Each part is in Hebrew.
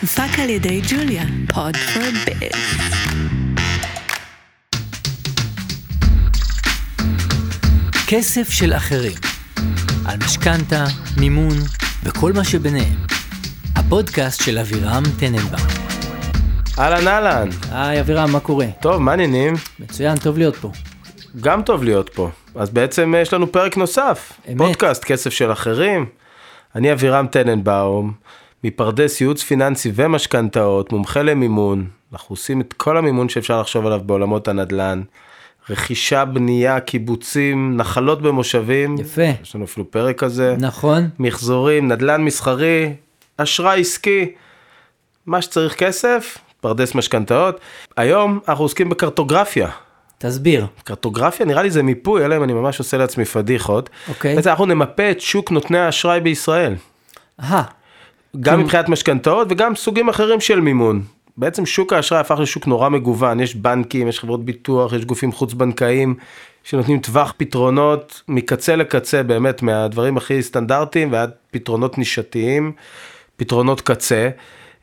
הופק על ידי ג'וליה, פוד פור ביז. כסף של אחרים, על משכנתה, מימון וכל מה שביניהם. הפודקאסט של אבירם טננבאום. אהלן אהלן, היי אבירם, מה קורה? טוב, מה העניינים? מצוין, טוב להיות פה. גם טוב להיות פה. אז בעצם אה, יש לנו פרק נוסף, אמת. פודקאסט כסף של אחרים. אני אבירם טננבאום, מפרדס ייעוץ פיננסי ומשכנתאות, מומחה למימון. אנחנו עושים את כל המימון שאפשר לחשוב עליו בעולמות הנדל"ן. רכישה, בנייה, קיבוצים, נחלות במושבים. יפה. יש לנו אפילו פרק כזה. נכון? מחזורים, נדל"ן מסחרי, אשראי עסקי, מה שצריך כסף, פרדס משכנתאות. היום אנחנו עוסקים בקרטוגרפיה. תסביר. קרטוגרפיה נראה לי זה מיפוי, אלא אם אני ממש עושה לעצמי פדיחות. אוקיי. בעצם אנחנו נמפה את שוק נותני האשראי בישראל. אהה, גם מבחינת משכנתאות וגם סוגים אחרים של מימון. בעצם שוק האשראי הפך לשוק נורא מגוון, יש בנקים, יש חברות ביטוח, יש גופים חוץ בנקאיים שנותנים טווח פתרונות מקצה לקצה באמת מהדברים הכי סטנדרטיים ועד פתרונות נישתיים, פתרונות קצה.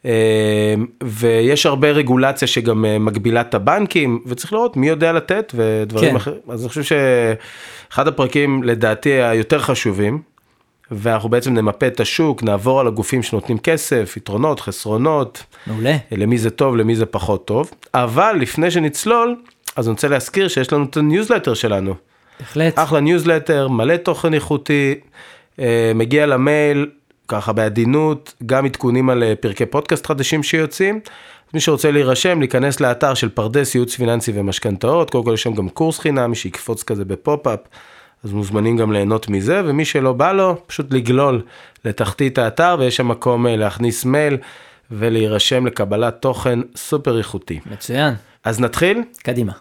אה, ויש הרבה רגולציה שגם אה, מגבילה את הבנקים וצריך לראות מי יודע לתת ודברים כן. אחרים. אז אני חושב שאחד הפרקים לדעתי היותר חשובים. ואנחנו בעצם נמפה את השוק, נעבור על הגופים שנותנים כסף, יתרונות, חסרונות, מעולה. למי זה טוב, למי זה פחות טוב. אבל לפני שנצלול, אז אני רוצה להזכיר שיש לנו את הניוזלטר שלנו. בהחלט. אחלה ניוזלטר, מלא תוכן איכותי, אה, מגיע למייל, ככה בעדינות, גם עדכונים על אה, פרקי פודקאסט חדשים שיוצאים. מי שרוצה להירשם, להיכנס לאתר של פרדס ייעוץ פיננסי ומשכנתאות, קודם כל יש שם גם קורס חינם, שיקפוץ כזה בפופ-אפ, אז מוזמנים גם ליהנות מזה, ומי שלא בא לו, פשוט לגלול לתחתית האתר, ויש שם מקום אה, להכניס מייל ולהירשם לקבלת תוכן סופר איכותי. מצוין. אז נתחיל? קדימה.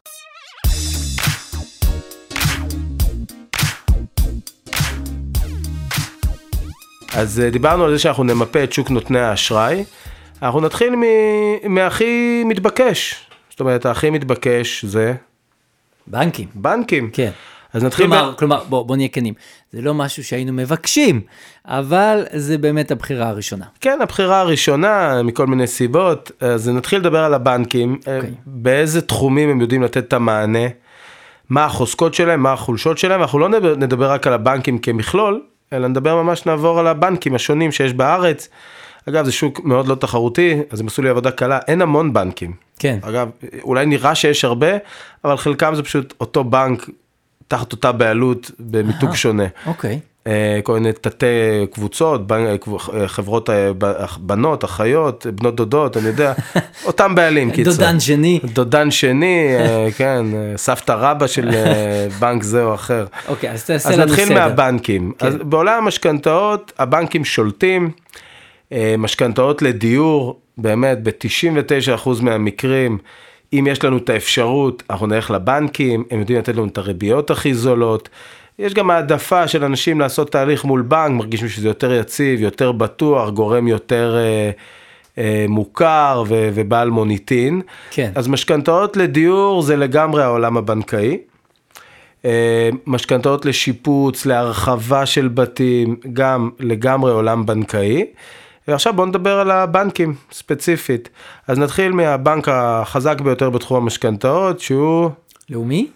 אז אה, דיברנו על זה שאנחנו נמפה את שוק נותני האשראי. אנחנו נתחיל מ- מהכי מתבקש. זאת אומרת, הכי מתבקש זה בנקים. בנקים. כן. אז נתחיל כלומר, ב- כלומר, בוא, בוא נהיה כנים, זה לא משהו שהיינו מבקשים, אבל זה באמת הבחירה הראשונה. כן, הבחירה הראשונה, מכל מיני סיבות. אז נתחיל לדבר על הבנקים. אה, אוקיי. באיזה תחומים הם יודעים לתת את המענה, מה החוזקות שלהם, מה החולשות שלהם. אנחנו לא נדבר, נדבר רק על הבנקים כמכלול, אלא נדבר ממש, נעבור על הבנקים השונים שיש בארץ. אגב, זה שוק מאוד לא תחרותי, אז הם עשו לי עבודה קלה, אין המון בנקים. כן. אגב, אולי נראה שיש הרבה, אבל חלקם זה פשוט אותו בנק תחת אותה בעלות במיתוג שונה. אוקיי. אה, כל מיני תתי קבוצות, אה, חברות אה, בנות, אחיות, בנות דודות, אני יודע, אותם בעלים, קיצר. דודן שני. דודן שני, אה, כן, אה, סבתא רבא של אה, בנק זה או אחר. אוקיי, אז תעשה אז לנו נתחיל סדר. מהבנקים. כן. אז בעולם המשכנתאות, הבנקים שולטים, אה, משכנתאות לדיור, באמת ב-99% מהמקרים, אם יש לנו את האפשרות, אנחנו נלך לבנקים, הם יודעים לתת לנו את הריביות הכי זולות. יש גם העדפה של אנשים לעשות תהליך מול בנק, מרגישים שזה יותר יציב, יותר בטוח, גורם יותר אה, אה, מוכר ו- ובעל מוניטין. כן. אז משכנתאות לדיור זה לגמרי העולם הבנקאי. אה, משכנתאות לשיפוץ, להרחבה של בתים, גם לגמרי עולם בנקאי. ועכשיו בואו נדבר על הבנקים ספציפית. אז נתחיל מהבנק החזק ביותר בתחום המשכנתאות, שהוא לאומי?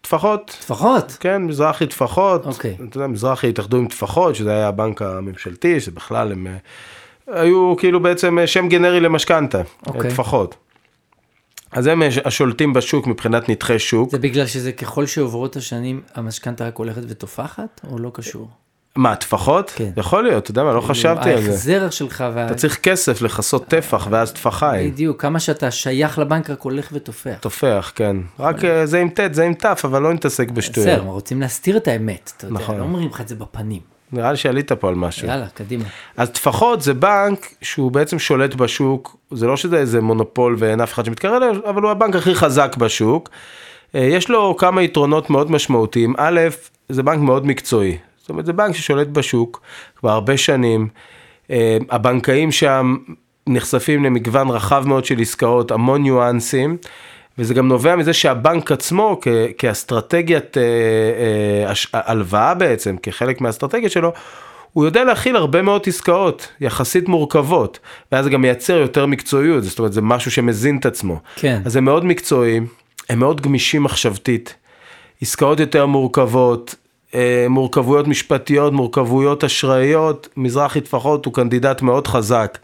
טפחות. טפחות. כן, מזרחי טפחות. אוקיי. אתה יודע, מזרחי התאחדו עם טפחות, שזה היה הבנק הממשלתי, שבכלל הם אה, היו כאילו בעצם אה, שם גנרי למשכנתה. אוקיי. טפחות. אז הם אה, השולטים בשוק מבחינת נתחי שוק. זה בגלל שזה ככל שעוברות השנים, המשכנתה רק הולכת ותופחת, או לא קשור? מה, טפחות? כן. יכול להיות, אתה יודע מה, לא חשבתי על זה. ההחזר שלך וה... אתה צריך כסף לכסות טפח ואז טפחה אין. בדיוק, כמה שאתה שייך לבנק רק הולך ותופח. טופח, כן. רק אה, זה עם ט', זה עם ת', אבל לא נתעסק בשטויות. בסדר, רוצים להסתיר את האמת, אתה יודע, נכון. לא אומרים לך את זה בפנים. נראה לי שעלית פה על משהו. יאללה, קדימה. אז טפחות זה בנק שהוא בעצם שולט בשוק, זה לא שזה איזה מונופול ואין אף אחד שמתקרב אליו, אבל הוא הבנק הכי חזק בשוק. אה, יש לו כמה יתרונות מאוד משמעותיים. א', זה בנק מאוד מקצועי. זאת אומרת, זה בנק ששולט בשוק כבר הרבה שנים. אה, הבנקאים שם נחשפים למגוון רחב מאוד של עסקאות, המון ניואנסים. וזה גם נובע מזה שהבנק עצמו, כ- כאסטרטגיית אה, אה, הש- הלוואה בעצם, כחלק מהאסטרטגיה שלו, הוא יודע להכיל הרבה מאוד עסקאות, יחסית מורכבות, ואז זה גם מייצר יותר מקצועיות, זאת אומרת, זה משהו שמזין את עצמו. כן. אז הם מאוד מקצועיים, הם מאוד גמישים מחשבתית, עסקאות יותר מורכבות, מורכבויות משפטיות, מורכבויות אשראיות, מזרחי טפחות הוא קנדידט מאוד חזק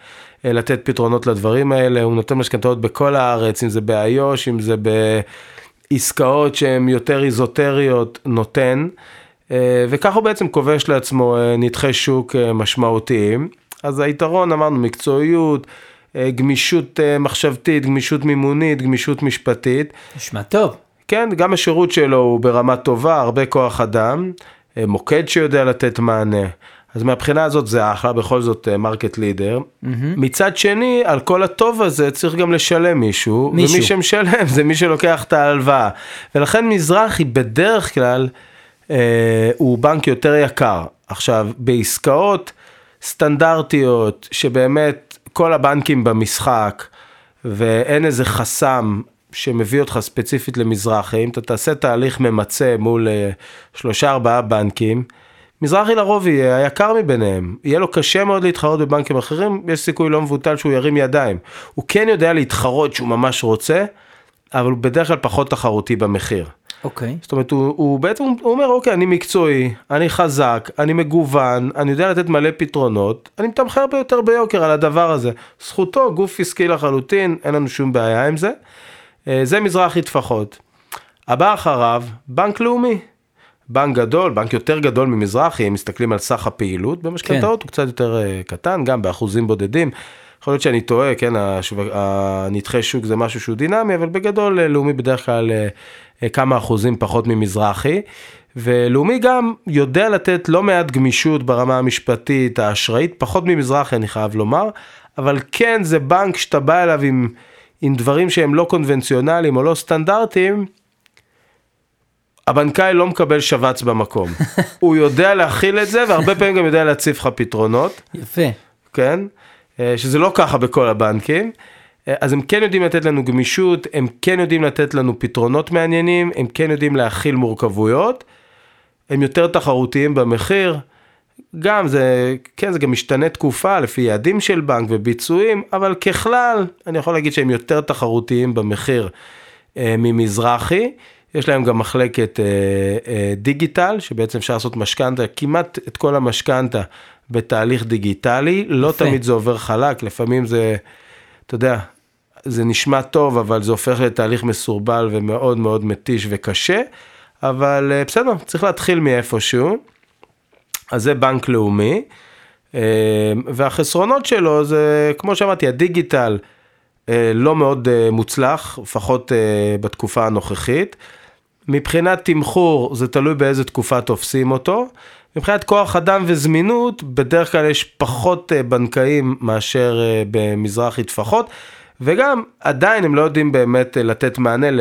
אה, לתת פתרונות לדברים האלה, הוא נותן משכנתאות בכל הארץ, אם זה באיו"ש, אם זה בעסקאות שהן יותר איזוטריות, נותן, אה, וככה הוא בעצם כובש לעצמו נתחי שוק משמעותיים. אז היתרון אמרנו מקצועיות, גמישות מחשבתית, גמישות מימונית, גמישות משפטית. נשמע טוב. כן, גם השירות שלו הוא ברמה טובה, הרבה כוח אדם, אה, מוקד שיודע לתת מענה. אז מהבחינה הזאת זה אחלה, בכל זאת market leader. Mm-hmm. מצד שני, על כל הטוב הזה צריך גם לשלם מישהו, מישהו. ומי שמשלם זה מי שלוקח את ההלוואה. ולכן מזרחי בדרך כלל אה, הוא בנק יותר יקר. עכשיו, בעסקאות סטנדרטיות, שבאמת כל הבנקים במשחק, ואין איזה חסם שמביא אותך ספציפית למזרחי, אם אתה תעשה תהליך ממצה מול אה, שלושה ארבעה בנקים, מזרחי לרוב יהיה היקר מביניהם, יהיה לו קשה מאוד להתחרות בבנקים אחרים, יש סיכוי לא מבוטל שהוא ירים ידיים. הוא כן יודע להתחרות שהוא ממש רוצה, אבל הוא בדרך כלל פחות תחרותי במחיר. אוקיי. Okay. זאת אומרת, הוא, הוא בעצם, הוא אומר, אוקיי, אני מקצועי, אני חזק, אני מגוון, אני יודע לתת מלא פתרונות, אני מתמחר ביותר ביוקר על הדבר הזה. זכותו, גוף עסקי לחלוטין, אין לנו שום בעיה עם זה. אה, זה מזרחי טפחות. הבא אחריו, בנק לאומי. בנק גדול, בנק יותר גדול ממזרחי, אם מסתכלים על סך הפעילות במשכנתאות, כן. הוא קצת יותר אה, קטן, גם באחוזים בודדים. יכול להיות שאני טועה, כן, הנתחי שוק זה משהו שהוא דינמי, אבל בגדול אה, לאומי בדרך כלל כמה אחוזים פחות ממזרחי. ולאומי גם יודע לתת לא מעט גמישות ברמה המשפטית, האשראית, פחות ממזרחי אני חייב לומר, אבל כן זה בנק שאתה בא אליו עם... עם דברים שהם לא קונבנציונליים או לא סטנדרטיים, הבנקאי לא מקבל שבץ במקום. הוא יודע להכיל את זה, והרבה פעמים גם יודע להציב לך פתרונות. יפה. כן? אה, שזה לא ככה בכל הבנקים. אה, אז הם כן יודעים לתת לנו גמישות, הם כן יודעים לתת לנו פתרונות מעניינים, הם כן יודעים להכיל מורכבויות, הם יותר תחרותיים במחיר. גם זה, כן, זה גם משתנה תקופה לפי יעדים של בנק וביצועים, אבל ככלל, אני יכול להגיד שהם יותר תחרותיים במחיר אה, ממזרחי. יש להם גם מחלקת אה, אה, דיגיטל, שבעצם אפשר לעשות משכנתה, כמעט את כל המשכנתה בתהליך דיגיטלי. לא יפה. תמיד זה עובר חלק, לפעמים זה, אתה יודע, זה נשמע טוב, אבל זה הופך לתהליך מסורבל ומאוד מאוד מתיש וקשה. אבל אה, בסדר, צריך להתחיל מאיפשהו. אז זה בנק לאומי, אה, והחסרונות שלו זה, כמו שאמרתי, הדיגיטל אה, לא מאוד אה, מוצלח, לפחות בתקופה הנוכחית. מבחינת תמחור, זה תלוי באיזה תקופה תופסים אותו. מבחינת כוח אדם וזמינות, בדרך כלל יש פחות בנקאים מאשר במזרחי טפחות. וגם עדיין הם לא יודעים באמת לתת מענה ל...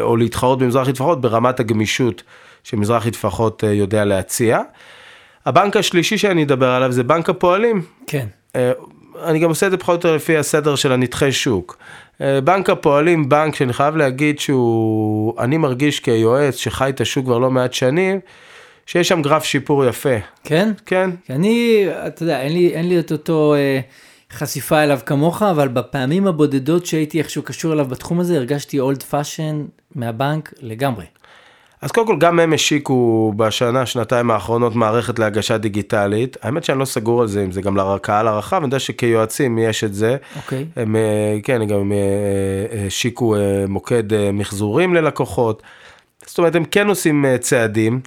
או להתחרות במזרחי טפחות ברמת הגמישות שמזרחי טפחות יודע להציע. הבנק השלישי שאני אדבר עליו זה בנק הפועלים. כן. אה, אני גם עושה את זה פחות או יותר לפי הסדר של הנתחי שוק. אה, בנק הפועלים, בנק שאני חייב להגיד שהוא, אני מרגיש כיועץ שחי את השוק כבר לא מעט שנים, שיש שם גרף שיפור יפה. כן? כן. כי אני, אתה יודע, אין לי, אין לי את אותו אה, חשיפה אליו כמוך, אבל בפעמים הבודדות שהייתי איכשהו קשור אליו בתחום הזה, הרגשתי old fashion מהבנק לגמרי. אז קודם כל גם הם השיקו בשנה, שנתיים האחרונות מערכת להגשה דיגיטלית. האמת שאני לא סגור על זה, אם זה גם לקהל הרחב, אני יודע שכיועצים יש את זה. אוקיי. Okay. הם, אה, כן, גם אה, השיקו אה, מוקד מחזורים ללקוחות. זאת אומרת, הם כן עושים צעדים.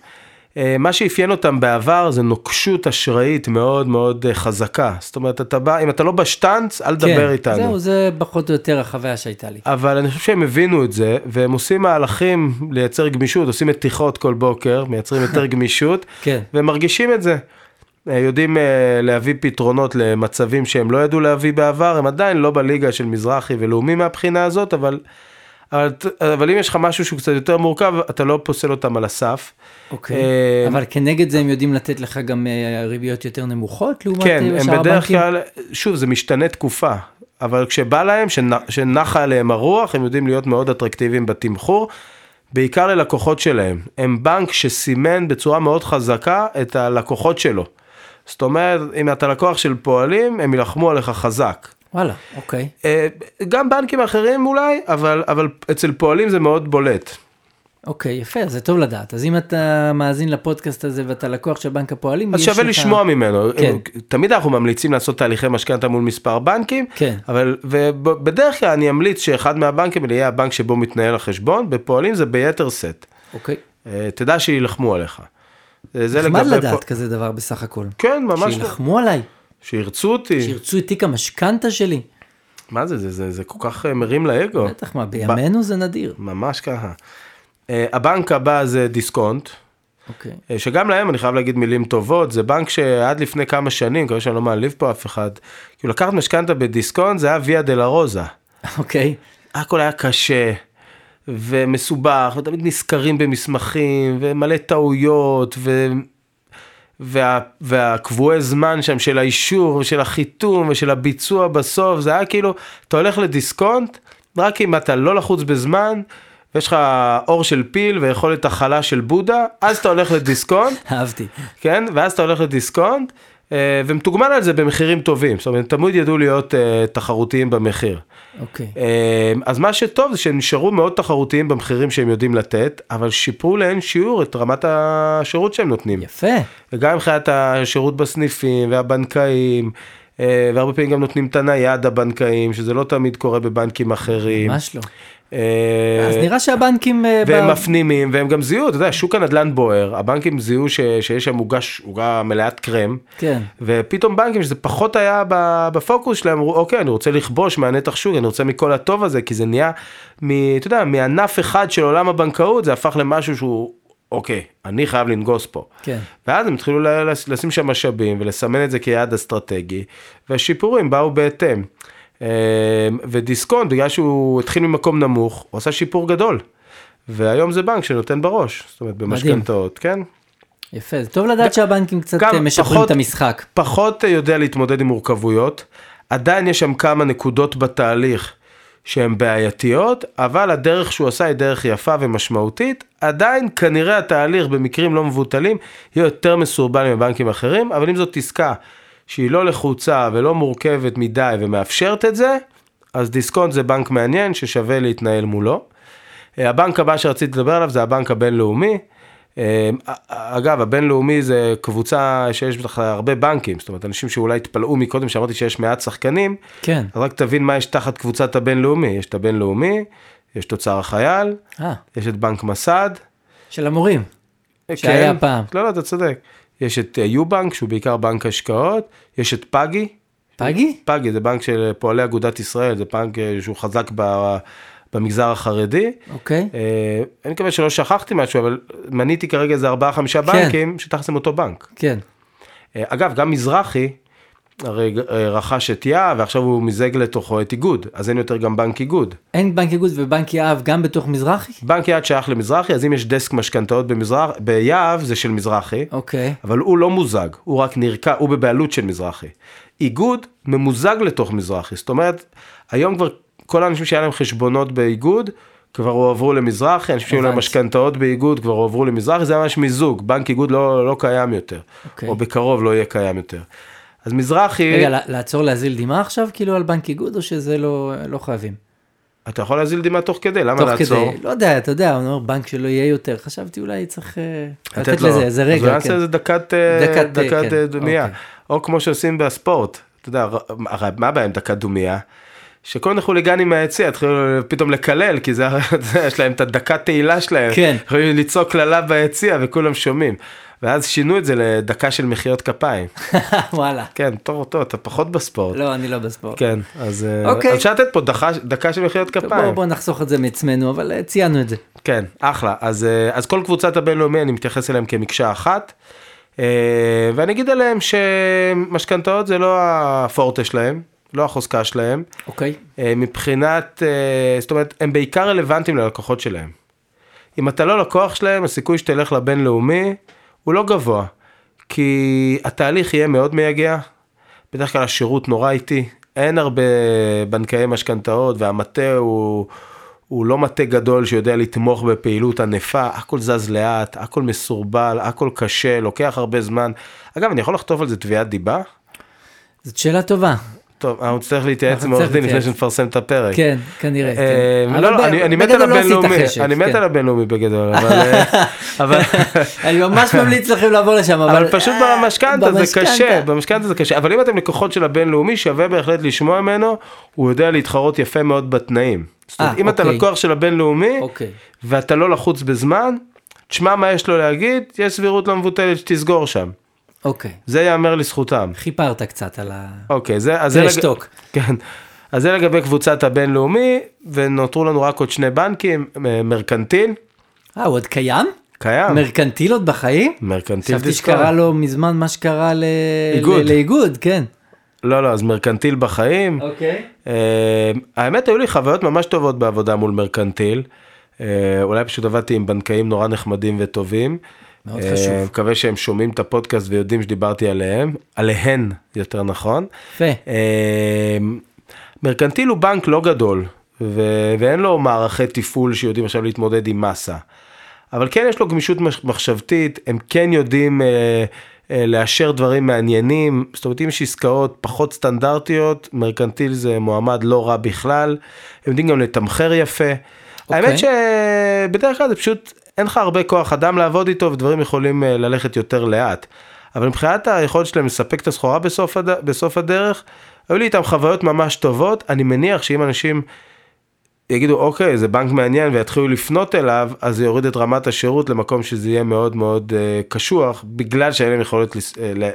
אה, מה שאפיין אותם בעבר זה נוקשות אשראית מאוד מאוד אה, חזקה. זאת אומרת, אתה בא, אם אתה לא בשטאנץ, אל תדבר כן, איתנו. זהו, זה פחות או יותר החוויה שהייתה לי. אבל אני חושב שהם הבינו את זה, והם עושים מהלכים לייצר גמישות, עושים מתיחות כל בוקר, מייצרים יותר גמישות, כן. והם מרגישים את זה. אה, יודעים להביא פתרונות למצבים שהם לא ידעו להביא בעבר, הם עדיין לא בליגה של מזרחי ולאומי מהבחינה הזאת, אבל... אבל, אבל אם יש לך משהו שהוא קצת יותר מורכב, אתה לא פוסל אותם על הסף. אוקיי, אה, אבל כנגד זה הם יודעים לתת לך גם אה, ריביות יותר נמוכות לעומת כן, אה, שאר הבנקים? כן, הם בדרך כלל, שוב, זה משתנה תקופה, אבל כשבא להם, שנחה עליהם הרוח, הם יודעים להיות מאוד אטרקטיביים בתמחור. בעיקר ללקוחות שלהם. הם בנק שסימן בצורה מאוד חזקה את הלקוחות שלו. זאת אומרת, אם אתה לקוח של פועלים, הם יילחמו עליך חזק. וואלה, אוקיי. אה, גם בנקים אחרים אולי, אבל, אבל אצל פועלים זה מאוד בולט. אוקיי, יפה, זה טוב לדעת. אז אם אתה מאזין לפודקאסט הזה ואתה לקוח של בנק הפועלים, אז שווה לשמוע ממנו. כן. תמיד אנחנו ממליצים לעשות תהליכי משכנתה מול מספר בנקים, כן. אבל ובדרך כלל אני אמליץ שאחד מהבנקים יהיה הבנק שבו מתנהל החשבון, בפועלים זה ביתר שאת. אוקיי. אה, תדע שיילחמו עליך. אה, נחמד לדעת פוע- כזה דבר בסך הכל. כן, ממש לא. שיילחמו עליי, שירצו אותי. שירצו את תיק המשכנתה שלי. מה זה, זה, זה, זה כל כך אה, מרים לאגו. בטח מה, בימינו זה נדיר. ממש ככה. אה, הבנק הבא זה דיסקונט, אוקיי. אה, שגם להם אני חייב להגיד מילים טובות, זה בנק שעד לפני כמה שנים, מקווה שאני לא מעליב פה אף אחד, כאילו לקחת משכנתה בדיסקונט זה היה ויה דלה רוזה. אוקיי. הכל היה קשה ומסובך ותמיד נזכרים במסמכים ומלא טעויות ו... וה... והקבועי זמן שם של האישור ושל החיתום ושל הביצוע בסוף זה היה כאילו אתה הולך לדיסקונט רק אם אתה לא לחוץ בזמן ויש לך אור של פיל ויכולת הכלה של בודה אז אתה הולך לדיסקונט אהבתי. כן ואז אתה הולך לדיסקונט ומתוגמל על זה במחירים טובים זאת אומרת תמיד ידעו להיות אה, תחרותיים במחיר. אוקיי. אה, אז מה שטוב זה שהם נשארו מאוד תחרותיים במחירים שהם יודעים לתת, אבל שיפרו לאין שיעור את רמת השירות שהם נותנים. יפה. וגם מבחינת השירות בסניפים והבנקאים, אה, והרבה פעמים גם נותנים את הנייד הבנקאים, שזה לא תמיד קורה בבנקים אחרים. ממש לא. אה, אז נראה שהבנקים... אה, והם ב- מפנימים, והם גם זיהו, אתה יודע, שוק הנדל"ן בוער, הבנקים זיהו ש- שיש שם עוגה- עוגה מלאת קרם. כן. ופתאום בנקים שזה פחות היה בפוקוס שלהם אמרו אוקיי אני רוצה לכבוש מהנתח שוק אני רוצה מכל הטוב הזה כי זה נהיה מ, אתה יודע, מענף אחד של עולם הבנקאות זה הפך למשהו שהוא אוקיי אני חייב לנגוס פה. כן. ואז הם התחילו לשים שם משאבים ולסמן את זה כיעד אסטרטגי והשיפורים באו בהתאם. אה, ודיסקונט בגלל שהוא התחיל ממקום נמוך הוא עשה שיפור גדול. והיום זה בנק שנותן בראש זאת אומרת במשכנתאות כן. יפה, זה טוב לדעת שהבנקים קצת אה, משפרים את המשחק. פחות יודע להתמודד עם מורכבויות, עדיין יש שם כמה נקודות בתהליך שהן בעייתיות, אבל הדרך שהוא עשה היא דרך יפה ומשמעותית, עדיין כנראה התהליך במקרים לא מבוטלים יהיה יותר מסורבל מבנקים אחרים, אבל אם זאת עסקה שהיא לא לחוצה ולא מורכבת מדי ומאפשרת את זה, אז דיסקונט זה בנק מעניין ששווה להתנהל מולו. אה, הבנק הבא שרציתי לדבר עליו זה הבנק הבינלאומי. אה, אגב, הבינלאומי זה קבוצה שיש בטח הרבה בנקים, זאת אומרת, אנשים שאולי התפלאו מקודם שאמרתי שיש מעט שחקנים, כן. אז רק תבין מה יש תחת קבוצת הבינלאומי. יש את הבינלאומי, יש את אוצר החייל, אה, יש את בנק מסד. של המורים. אה, שהיה פעם. לא, לא, אתה צודק. יש את אה, יו-בנק, שהוא בעיקר בנק השקעות, יש את פאגי, פגי? פאגי זה בנק של פועלי אגודת ישראל, זה בנק אה, שהוא חזק ב- במגזר החרדי. אוקיי. אה, אני מקווה שלא שכחתי משהו, אבל מניתי כרגע איזה ארבעה חמישה כן. בנקים שתכלס הם אותו בנק. כן. אה, אגב, גם מזרחי, הרי אה, רכש את יהב ועכשיו הוא מיזג לתוכו את איגוד, אז אין יותר גם בנק איגוד. אין בנק איגוד ובנק יהב גם בתוך מזרחי? בנק יהב שייך למזרחי, אז אם יש דסק משכנתאות במזרח, ביהב זה של מזרחי, אוקיי. אבל הוא לא מוזג, הוא רק נרקע, הוא בבעלות של מזרחי. איגוד ממוזג לתוך מזרחי, זאת אומרת, היום כבר כל האנשים שהיה להם חשבונות באיגוד, כבר הועברו למזרחי, אנשים שהיו להם. משכנתאות באיגוד כבר הועברו למזרחי, זה ממש מיזוג, בנק איגוד לא, לא קיים יותר, אוקיי. או בקרוב לא יהיה קיים יותר. אז מזרחי, רגע, לעצור להזיל דמעה עכשיו כאילו על בנק איגוד או שזה לא לא חייבים? אתה יכול להזיל דמעה תוך כדי, למה תוך לעצור? כדי, לא יודע, אתה יודע, הוא אומר בנק שלא יהיה יותר, חשבתי אולי צריך אה, לתת לו. לזה איזה אז רגע, הוא יעשה כן. איזה דקת, אה, דקת, אה, דקת כן. דומייה. אוקיי. או כמו שעושים בספורט, אתה יודע, מה הבעיה עם דקת דומייה? שכל חוליגנים מהיציע התחילו פתאום לקלל, כי זה, זה, יש להם את הדקת תהילה שלהם. כן. יכולים לצעוק קללה ביציע וכולם שומעים. ואז שינו את זה לדקה של מחיאות כפיים. וואלה. כן, טוב, טוב, אתה פחות בספורט. לא, אני לא בספורט. כן, אז אה, אוקיי. אפשר לתת פה דקה, דקה של מחיאות כפיים. בוא, בוא נחסוך את זה מעצמנו, אבל אה, ציינו את זה. כן, אחלה. אז, אה, אז כל קבוצת הבינלאומי אני מתייחס אליהם כמקשה אחת. ואני אגיד עליהם שמשכנתאות זה לא הפורטה שלהם, לא החוזקה שלהם. אוקיי. מבחינת, זאת אומרת, הם בעיקר רלוונטיים ללקוחות שלהם. אם אתה לא לקוח שלהם, הסיכוי שתלך לבינלאומי הוא לא גבוה. כי התהליך יהיה מאוד מייגע, בדרך כלל השירות נורא איטי, אין הרבה בנקאי משכנתאות והמטה הוא, הוא לא מטה גדול שיודע לתמוך בפעילות ענפה, הכל זז לאט, הכל מסורבל, הכל קשה, לוקח הרבה זמן. אגב, אני יכול לכתוב על זה תביעת דיבה? זאת שאלה טובה. טוב, אנחנו נצטרך להתייעץ עם עורך דין לפני. שנפרסם את הפרק. כן, כנראה. לא, אני מת על לא הבינלאומי, אני מת. על הבינלאומי בגדול, אבל... אה. אני ממש ממליץ לכם לעבור לשם, אבל... אבל פשוט אה, במשכנתה זה. קשה, במשכנתה זה קשה, אבל אם אתם לקוחות של הבינלאומי שווה בהחלט לשמוע ממנו, הוא יודע להתחרות יפה מאוד בתנאים. זאת אומרת, אה, אם אתה אוקיי. לקוח של הבינלאומי, אוקיי. ואתה לא לחוץ בזמן, תשמע מה יש לו להגיד, יש סבירות לא מבוטלת שתסגור שם. אוקיי. זה ייאמר לזכותם. חיפרת קצת על ה... אוקיי, זה... אז זה לג-. כן. אז זה לגבי קבוצת הבינלאומי, ונותרו לנו רק עוד שני בנקים, מ- מרקנטיל, אה, הוא עוד קיים? קיים. מרקנטיל עוד בחיים? מרקנטיל חשבתי דיסקונט. שקרה לו מזמן מה שקרה ל- איגוד. ל- לאיגוד, כן. לא, לא, אז מרקנטיל בחיים. אוקיי. אה, האמת היו לי חוויות ממש טובות בעבודה מול מרקנטיל. אה, אולי פשוט עבדתי עם בנקאים נורא נחמדים וטובים. מאוד אה, חשוב. מקווה שהם שומעים את הפודקאסט ויודעים שדיברתי עליהם, עליהן יותר נכון. יפה. אה, מרקנטיל הוא בנק לא גדול, ו- ואין לו מערכי תפעול שיודעים עכשיו להתמודד עם מסה. אבל כן יש לו גמישות מחשבתית, הם כן יודעים אה, אה, לאשר דברים מעניינים, זאת אומרת אם יש עסקאות פחות סטנדרטיות, מרקנטיל זה מועמד לא רע בכלל, הם יודעים גם לתמחר יפה. אוקיי. האמת שבדרך כלל זה פשוט, אין לך הרבה כוח אדם לעבוד איתו ודברים יכולים אה, ללכת יותר לאט. אבל מבחינת היכולת שלהם לספק את הסחורה בסוף, הד... בסוף הדרך, היו לי איתם חוויות ממש טובות, אני מניח שאם אנשים יגידו אוקיי זה בנק מעניין ויתחילו לפנות אליו אז זה יוריד את רמת השירות למקום שזה יהיה מאוד מאוד uh, קשוח בגלל שאין להם יכולת לס- אה, ל-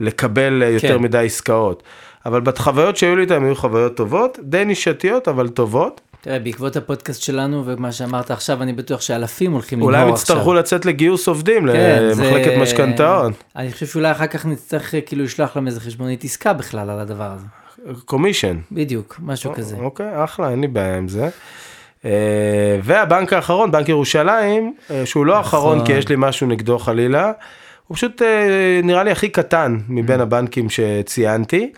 לקבל אה, יותר כן. מדי עסקאות. אבל בחוויות שהיו לי איתם היו חוויות טובות די נישתיות אבל טובות. תראה, בעקבות הפודקאסט שלנו ומה שאמרת עכשיו, אני בטוח שאלפים הולכים אולי לנהור הם עכשיו. יצטרכו לצאת לגיוס עובדים כן, זה- למחלקת משכנתאות. אני חושב שאולי אחר כך נצטרך אה, כאילו לשלוח להם איזה חשבונית עסקה בכלל על הדבר הזה. קומישן. בדיוק, משהו כזה. אוקיי, אחלה, אין לי בעיה עם זה. אה, והבנק האחרון, בנק ירושלים, אה, שהוא לא האחרון כי יש לי משהו נגדו חלילה, הוא פשוט אה, נראה לי הכי קטן מבין הבנקים שציינתי,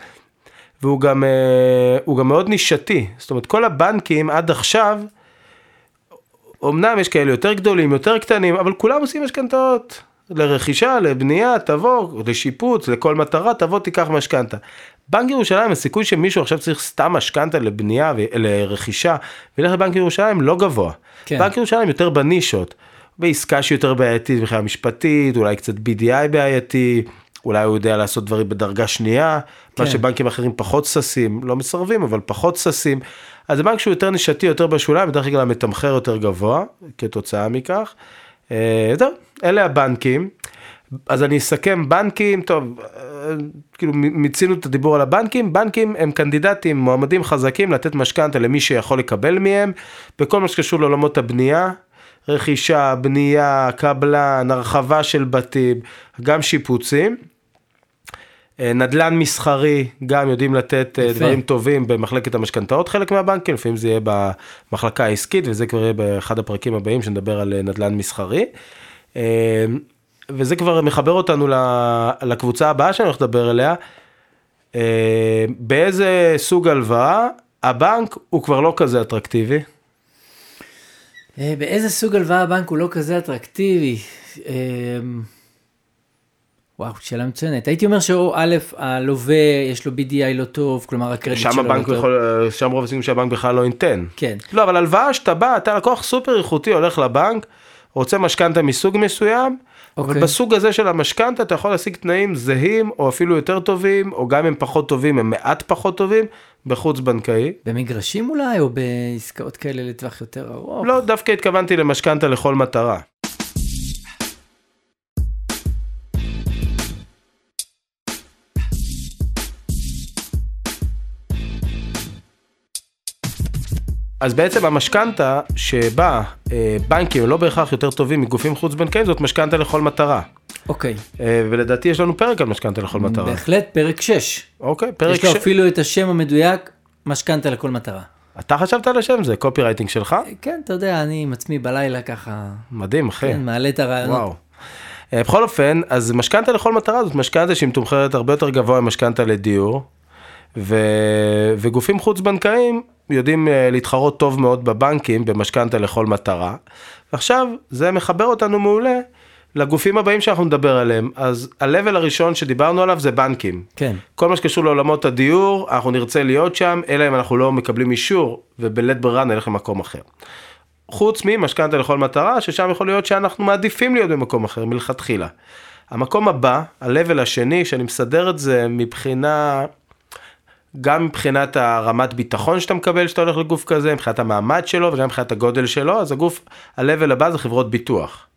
והוא גם, אה, גם מאוד נישתי, זאת אומרת כל הבנקים עד עכשיו, אמנם יש כאלה יותר גדולים, יותר קטנים, אבל כולם עושים משכנתאות. לרכישה, לבנייה, תבוא, לשיפוץ, לכל מטרה, תבוא תיקח משכנתה. בנק ירושלים, הסיכוי שמישהו עכשיו צריך סתם משכנתה לבנייה, ו- לרכישה, וילך לבנק ירושלים לא גבוה. כן. בנק ירושלים יותר בנישות, בעסקה שהיא יותר בעייתית מבחינה משפטית, אולי קצת BDI בעייתי, אולי הוא יודע לעשות דברים בדרגה שנייה, כן. מה שבנקים אחרים פחות ששים, לא מסרבים, אבל פחות ששים. אז זה בנק שהוא יותר נישתי, יותר בשוליים, בדרך כלל המתמחר יותר גבוה, כתוצאה מכך. אה, זהו, אלה הבנקים. אז אני אסכם בנקים, טוב, אה, כאילו מיצינו את הדיבור על הבנקים, בנקים הם קנדידטים, מועמדים חזקים לתת משכנתה למי שיכול לקבל מהם, בכל מה שקשור לעולמות הבנייה, רכישה, בנייה, קבלן, הרחבה של בתים, גם שיפוצים. אה, נדל"ן מסחרי, גם יודעים לתת אה, יפה. דברים טובים במחלקת המשכנתאות, חלק מהבנקים, לפעמים זה יהיה במחלקה העסקית, וזה כבר יהיה באחד הפרקים הבאים שנדבר על אה, נדל"ן מסחרי. וזה כבר מחבר אותנו לקבוצה הבאה שאני הולך לדבר עליה. באיזה סוג הלוואה הבנק הוא כבר לא כזה אטרקטיבי. באיזה סוג הלוואה הבנק הוא לא כזה אטרקטיבי? אה, וואו, שאלה מצוינת. הייתי אומר שהוא א', הלווה יש לו BDI לא טוב, כלומר הקרדיט שלו לא טוב. יכול, שם רוב הסיכויים שהבנק בכלל לא ייתן. כן. לא, אבל הלוואה שאתה בא, אתה לקוח סופר איכותי, הולך לבנק, רוצה משכנתה מסוג מסוים, אבל אוקיי. בסוג הזה של המשכנתה אתה יכול להשיג תנאים זהים, או אפילו יותר טובים, או גם אם פחות טובים, הם מעט פחות טובים, בחוץ בנקאי. במגרשים אולי, או בעסקאות כאלה לטווח יותר ארוך? לא, דווקא התכוונתי למשכנתה לכל מטרה. אז בעצם המשכנתה שבה אה, בנקים לא בהכרח יותר טובים מגופים חוץ בנקאיים זאת משכנתה לכל מטרה. אוקיי. אה, ולדעתי יש לנו פרק על משכנתה לכל מטרה. בהחלט, פרק 6. אוקיי, פרק יש לו ש... אפילו את השם המדויק, משכנתה לכל מטרה. אתה חשבת על השם זה קופי רייטינג שלך? כן, אתה יודע, אני עם עצמי בלילה ככה, מדהים אחי. כן, מעלה את הרעיונות. וואו. אה, בכל אופן, אז משכנתה לכל מטרה זאת משכנתה שהיא מתומחרת הרבה יותר גבוה ממשכנתה לדיור, ו... וגופים חוץ בנקאיים יודעים אה, להתחרות טוב מאוד בבנקים במשכנתה לכל מטרה. ועכשיו זה מחבר אותנו מעולה לגופים הבאים שאנחנו נדבר עליהם. אז ה-level הראשון שדיברנו עליו זה בנקים. כן. כל מה שקשור לעולמות הדיור, אנחנו נרצה להיות שם, אלא אם אנחנו לא מקבלים אישור, ובלית ברירה נלך למקום אחר. חוץ ממשכנתה לכל מטרה, ששם יכול להיות שאנחנו מעדיפים להיות במקום אחר מלכתחילה. המקום הבא, ה-level השני, שאני מסדר את זה מבחינה, גם מבחינת הרמת ביטחון שאתה מקבל כשאתה הולך לגוף כזה, מבחינת המעמד שלו וגם מבחינת הגודל שלו, אז הגוף, ה-level הבא זה חברות ביטוח.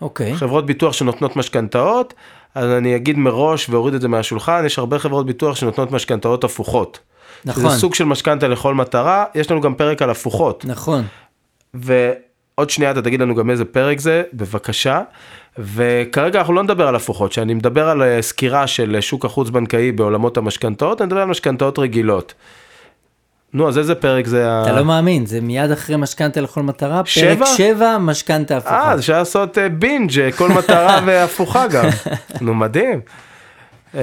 אוקיי. חברות ביטוח שנותנות משכנתאות, אז אני אגיד מראש ואוריד את זה מהשולחן, יש הרבה חברות ביטוח שנותנות משכנתאות הפוכות. נכון. זה סוג של משכנתה לכל מטרה, יש לנו גם פרק על הפוכות. נכון. ועוד שנייה אתה תגיד לנו גם איזה פרק זה, בבקשה. וכרגע אנחנו לא נדבר על הפוכות, שאני מדבר על אה, סקירה של שוק החוץ בנקאי בעולמות המשכנתאות, אני מדבר על משכנתאות רגילות. נו, אז איזה פרק זה ה... אתה לא מאמין, זה מיד אחרי משכנתה לכל מטרה, פרק שבע? 7, משכנתה הפוכה. אה, אז אפשר לעשות אה, בינג', אה, כל מטרה והפוכה גם. נו, מדהים. אה,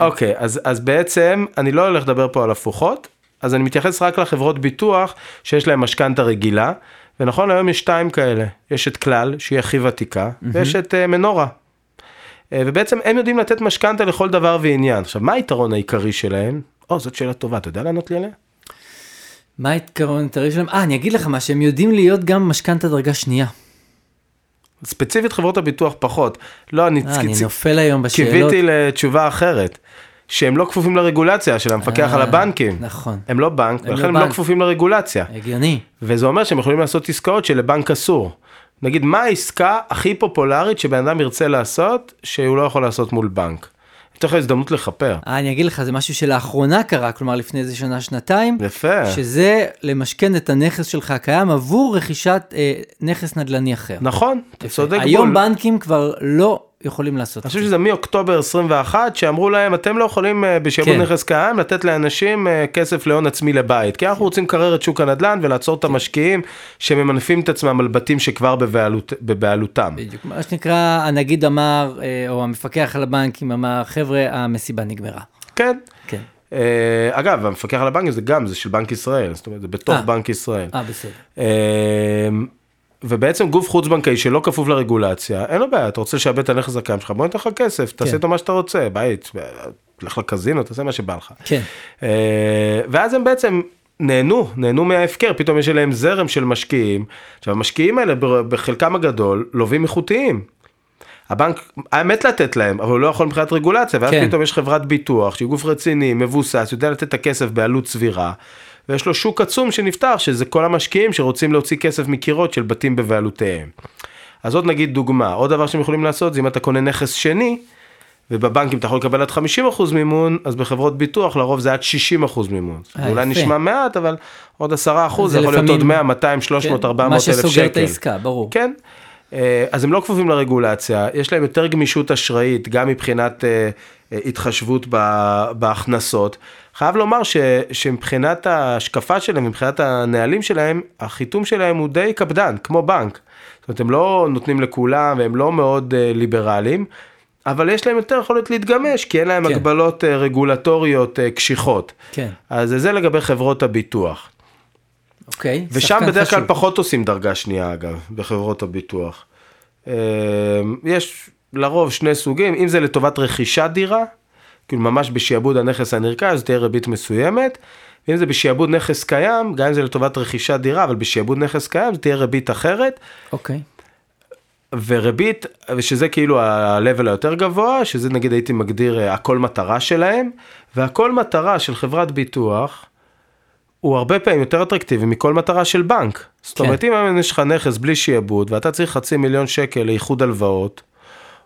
אוקיי, אז, אז בעצם אני לא הולך לדבר פה על הפוכות, אז אני מתייחס רק לחברות ביטוח שיש להן משכנתה רגילה, ונכון להיום יש שתיים כאלה, יש את כלל, שהיא הכי ותיקה, ויש את אה, מנורה. אה, ובעצם הם יודעים לתת משכנתה לכל דבר ועניין. עכשיו, מה היתרון העיקרי שלהם? או, זאת שאלה טובה, אתה יודע לענות לי עליה? מה העיקרון העיקרי שלהם? אה, אני אגיד לך מה, שהם יודעים להיות גם משכנתה דרגה שנייה. ספציפית חברות הביטוח פחות. לא, אני, אה, אני צ- נופל היום בשאלות. קיוויתי לתשובה אחרת. שהם לא כפופים לרגולציה של המפקח אה, על הבנקים. נכון. הם לא בנק, הם ולכן לא הם לא בנק. כפופים לרגולציה. הגיוני. וזה אומר שהם יכולים לעשות עסקאות שלבנק אסור. נגיד, מה העסקה הכי פופולרית שבן אדם ירצה לעשות, שהוא לא יכול לעשות מול בנק? יש לך הזדמנות לכפר. אה, אני אגיד לך, זה משהו שלאחרונה קרה, כלומר לפני איזה שנה, שנתיים, יפה. שזה למשכן את הנכס שלך הקיים עבור רכישת אה, נכס נדל"ני אחר. נכון, אתה צודק היום בול. בנקים כבר לא יכולים לעשות אני חושב זה. שזה מאוקטובר 21, שאמרו להם, אתם לא יכולים אה, בשעבוד כן. נכס קיים לתת לאנשים אה, כסף להון עצמי לבית, כי אנחנו רוצים לקרר את שוק הנדל"ן ולעצור כן. את המשקיעים שממנפים את עצמם על בתים שכבר בבעלות, בבעלותם. בדיוק, מה שנקרא, הנגיד אמר, אה, או המפקח על הבנקים אמר, חבר'ה, המסיבה נגמרה. כן. כן. אה, אגב, המפקח על הבנקים זה גם, זה של בנק ישראל, זאת אומרת, זה בתוך אה. בנק ישראל. אה, בסדר. אה, ובעצם גוף חוץ בנקאי שלא כפוף לרגולציה, אין לו בעיה, אתה רוצה לשעבד את הנכס הקיים שלך, בוא ניתן לך כסף, תעשה כן. איתו מה שאתה רוצה, בית, לך לקזינו, תעשה מה שבא לך. כן. אה, ואז הם בעצם נהנו, נהנו מההפקר, פתאום יש אליהם זרם של משקיעים. עכשיו המשקיעים האלה בחלקם הגדול לווים איכותיים. הבנק היה מת לתת להם, אבל הוא לא יכול מבחינת רגולציה, ואז כן. פתאום יש חברת ביטוח שהיא גוף רציני, מבוסס, יודע לתת את הכסף בעלות סבירה, ויש לו שוק עצום שנפתח, שזה כל המשקיעים שרוצים להוציא כסף מקירות של בתים בבעלותיהם. אז עוד נגיד דוגמה, עוד דבר שהם יכולים לעשות זה אם אתה קונה נכס שני, ובבנקים אתה יכול לקבל עד 50% מימון, אז בחברות ביטוח לרוב זה עד 60% מימון. אה, אולי יפה. נשמע מעט, אבל עוד 10% זה יכול להיות לפעמים- עוד 100, 200, 300, 400 אלף מה שקל. שסוגר את העסקה, ברור. כן. אה, אז הם לא כפופים לרגולציה, יש להם יותר גמישות אשראית, גם מבחינת אה, אה, התחשבות בהכנסות. חייב לומר ש, שמבחינת ההשקפה שלהם, מבחינת הנהלים שלהם, החיתום שלהם הוא די קפדן, כמו בנק. זאת אומרת, הם לא נותנים לכולם והם לא מאוד ליברליים, אבל יש להם יותר יכולת להתגמש, כי אין להם כן. הגבלות רגולטוריות קשיחות. כן. אז זה לגבי חברות הביטוח. אוקיי. ושם שחקן בדרך כלל. פחות עושים דרגה שנייה אגב, בחברות הביטוח. אה, יש לרוב שני סוגים, אם זה לטובת רכישת דירה, כאילו ממש בשעבוד הנכס הנרכש, תהיה ריבית מסוימת, ואם זה בשעבוד נכס קיים, גם אם זה לטובת רכישת דירה, אבל בשעבוד נכס קיים, זה תהיה ריבית אחרת, אוקיי. וריבית, ושזה כאילו ה-level היותר גבוה, שזה נגיד הייתי מגדיר אה, הכל מטרה שלהם, והכל מטרה של חברת ביטוח, הוא הרבה פעמים יותר אטרקטיבי מכל מטרה של בנק. זאת כן. אומרת, אם יש לך נכס בלי שיעבוד, ואתה צריך חצי מיליון שקל לאיחוד הלוואות,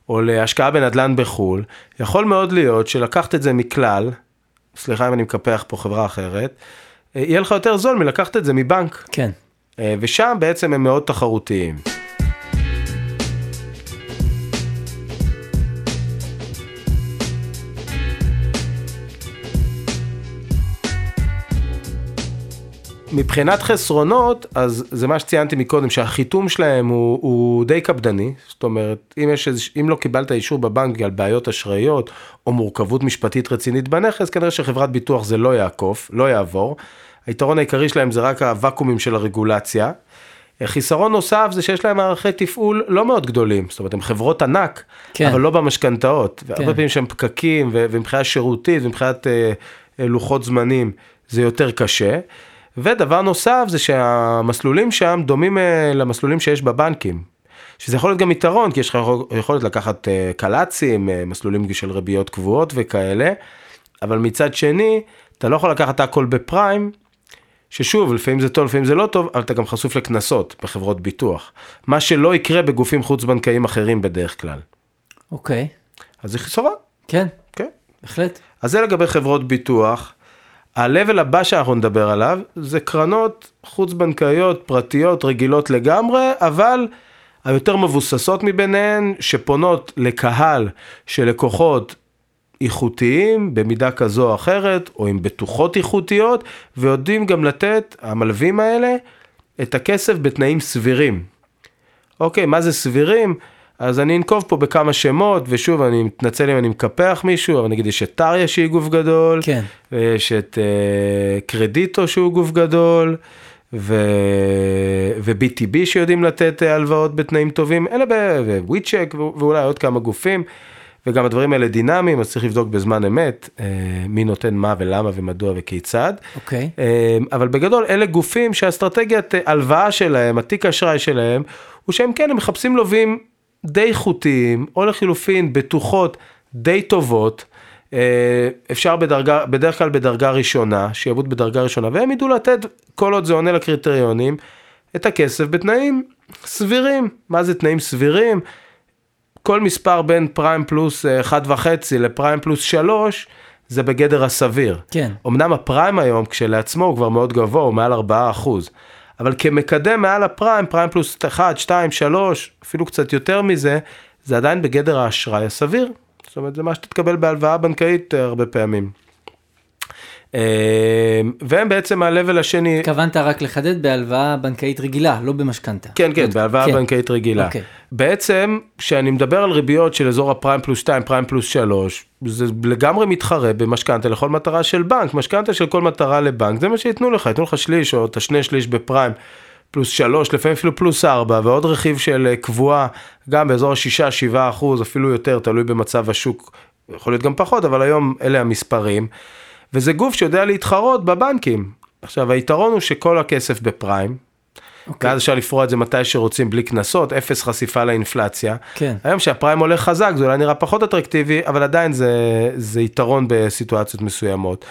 או להשקעה בנדל"ן בחו"ל, יכול מאוד להיות שלקחת את זה מכלל, סליחה אם אני מקפח פה חברה אחרת, אה, יהיה לך יותר זול מלקחת את זה מבנק. כן. אה, ושם בעצם הם מאוד תחרותיים. מבחינת חסרונות, אז זה מה שציינתי מקודם, שהחיתום שלהם הוא, הוא די קפדני, זאת אומרת, אם, יש איז, אם לא קיבלת אישור בבנק בגלל בעיות אשראיות, או מורכבות משפטית רצינית בנכס, כנראה שחברת ביטוח זה לא יעקוף, לא יעבור, היתרון העיקרי שלהם זה רק הוואקומים של הרגולציה. חיסרון נוסף זה שיש להם מערכי תפעול לא מאוד גדולים, זאת אומרת הם חברות ענק, כן. אבל לא במשכנתאות, כן. פעמים שהם פקקים ומבחינה שירותית ומבחינת אה, אה, לוחות זמנים זה יותר קשה. ודבר נוסף זה שהמסלולים שם דומים אה, למסלולים שיש בבנקים. שזה יכול להיות גם יתרון, כי יש לך יכול- יכולת לקחת אה, קל"צים, אה, מסלולים של ריביות קבועות וכאלה, אבל מצד שני, אתה לא יכול לקחת הכל בפריים, ששוב, לפעמים זה טוב, לפעמים זה לא טוב, אבל אתה גם חשוף לקנסות בחברות ביטוח. מה שלא יקרה בגופים חוץ-בנקאיים אחרים בדרך כלל. אוקיי, אז זה חיסרון, כן, כן. בהחלט. אז זה לגבי חברות ביטוח. ה-level הבא שאנחנו נדבר עליו זה קרנות חוץ-בנקאיות פרטיות רגילות לגמרי, אבל היותר מבוססות מביניהן, שפונות לקהל של לקוחות איכותיים במידה כזו או אחרת, או עם בטוחות איכותיות, ויודעים גם לתת, המלווים האלה, את הכסף בתנאים סבירים. אוקיי, מה זה סבירים? אז אני אנקוב פה בכמה שמות, ושוב, אני מתנצל אם אני מקפח מישהו, אבל נגיד יש את טריה שהיא גוף גדול, כן. ויש את אה, קרדיטו שהוא גוף גדול, ו... ו-BTB שיודעים לתת אה, הלוואות בתנאים טובים, אלה ב... וויצ'ק ואולי עוד כמה גופים, וגם הדברים האלה דינמיים, אז צריך לבדוק בזמן אמת אה, מי נותן מה ולמה ומדוע וכיצד. אוקיי. אה, אבל בגדול אלה גופים שהאסטרטגיית אה, הלוואה שלהם, התיק האשראי שלהם, הוא שהם כן, הם מחפשים לווים די איכותיים, או לחילופין בטוחות די טובות. אה, אפשר בדרגה, בדרך כלל בדרגה ראשונה, שיעבוד בדרגה ראשונה, והם ידעו לתת, כל עוד זה עונה לקריטריונים, את הכסף בתנאים סבירים. מה זה תנאים סבירים? כל מספר בין פריים פלוס אה, 1.5 לפריים פלוס 3, זה בגדר הסביר. כן. אמנם הפריים היום כשלעצמו הוא כבר מאוד גבוה, הוא מעל 4 אחוז. אבל כמקדם מעל הפריים, פריים פלוס 1, 2, 3, אפילו קצת יותר מזה, זה עדיין בגדר האשראי הסביר. זאת אומרת, זה מה שתתקבל בהלוואה בנקאית אה, הרבה פעמים. אה, והם בעצם ה-level השני, התכוונת רק לחדד בהלוואה בנקאית רגילה, לא במשכנתה. כן, כן, בהלוואה כן. בנקאית רגילה. אוקיי. בעצם, כשאני מדבר על ריביות של אזור הפריים פלוס 2, פריים פלוס 3, זה לגמרי מתחרה במשכנתה לכל מטרה של בנק. משכנתה של כל מטרה לבנק, זה מה שייתנו לך, ייתנו לך שליש או את השני שליש בפריים. פלוס 3, לפעמים אפילו פלוס 4, ועוד רכיב של אה, קבועה, גם באזור ה-6-7 אחוז, אפילו יותר, תלוי במצב השוק, יכול להיות גם פחות, אבל היום אלה המספרים. וזה גוף שיודע להתחרות בבנקים. עכשיו, היתרון הוא שכל הכסף בפריים, אוקיי. ואז אפשר לפרוע את זה מתי שרוצים בלי קנסות, אפס חשיפה לאינפלציה. כן. היום שהפריים עולה חזק זה אולי נראה פחות אטרקטיבי, אבל עדיין זה, זה יתרון בסיטואציות מסוימות.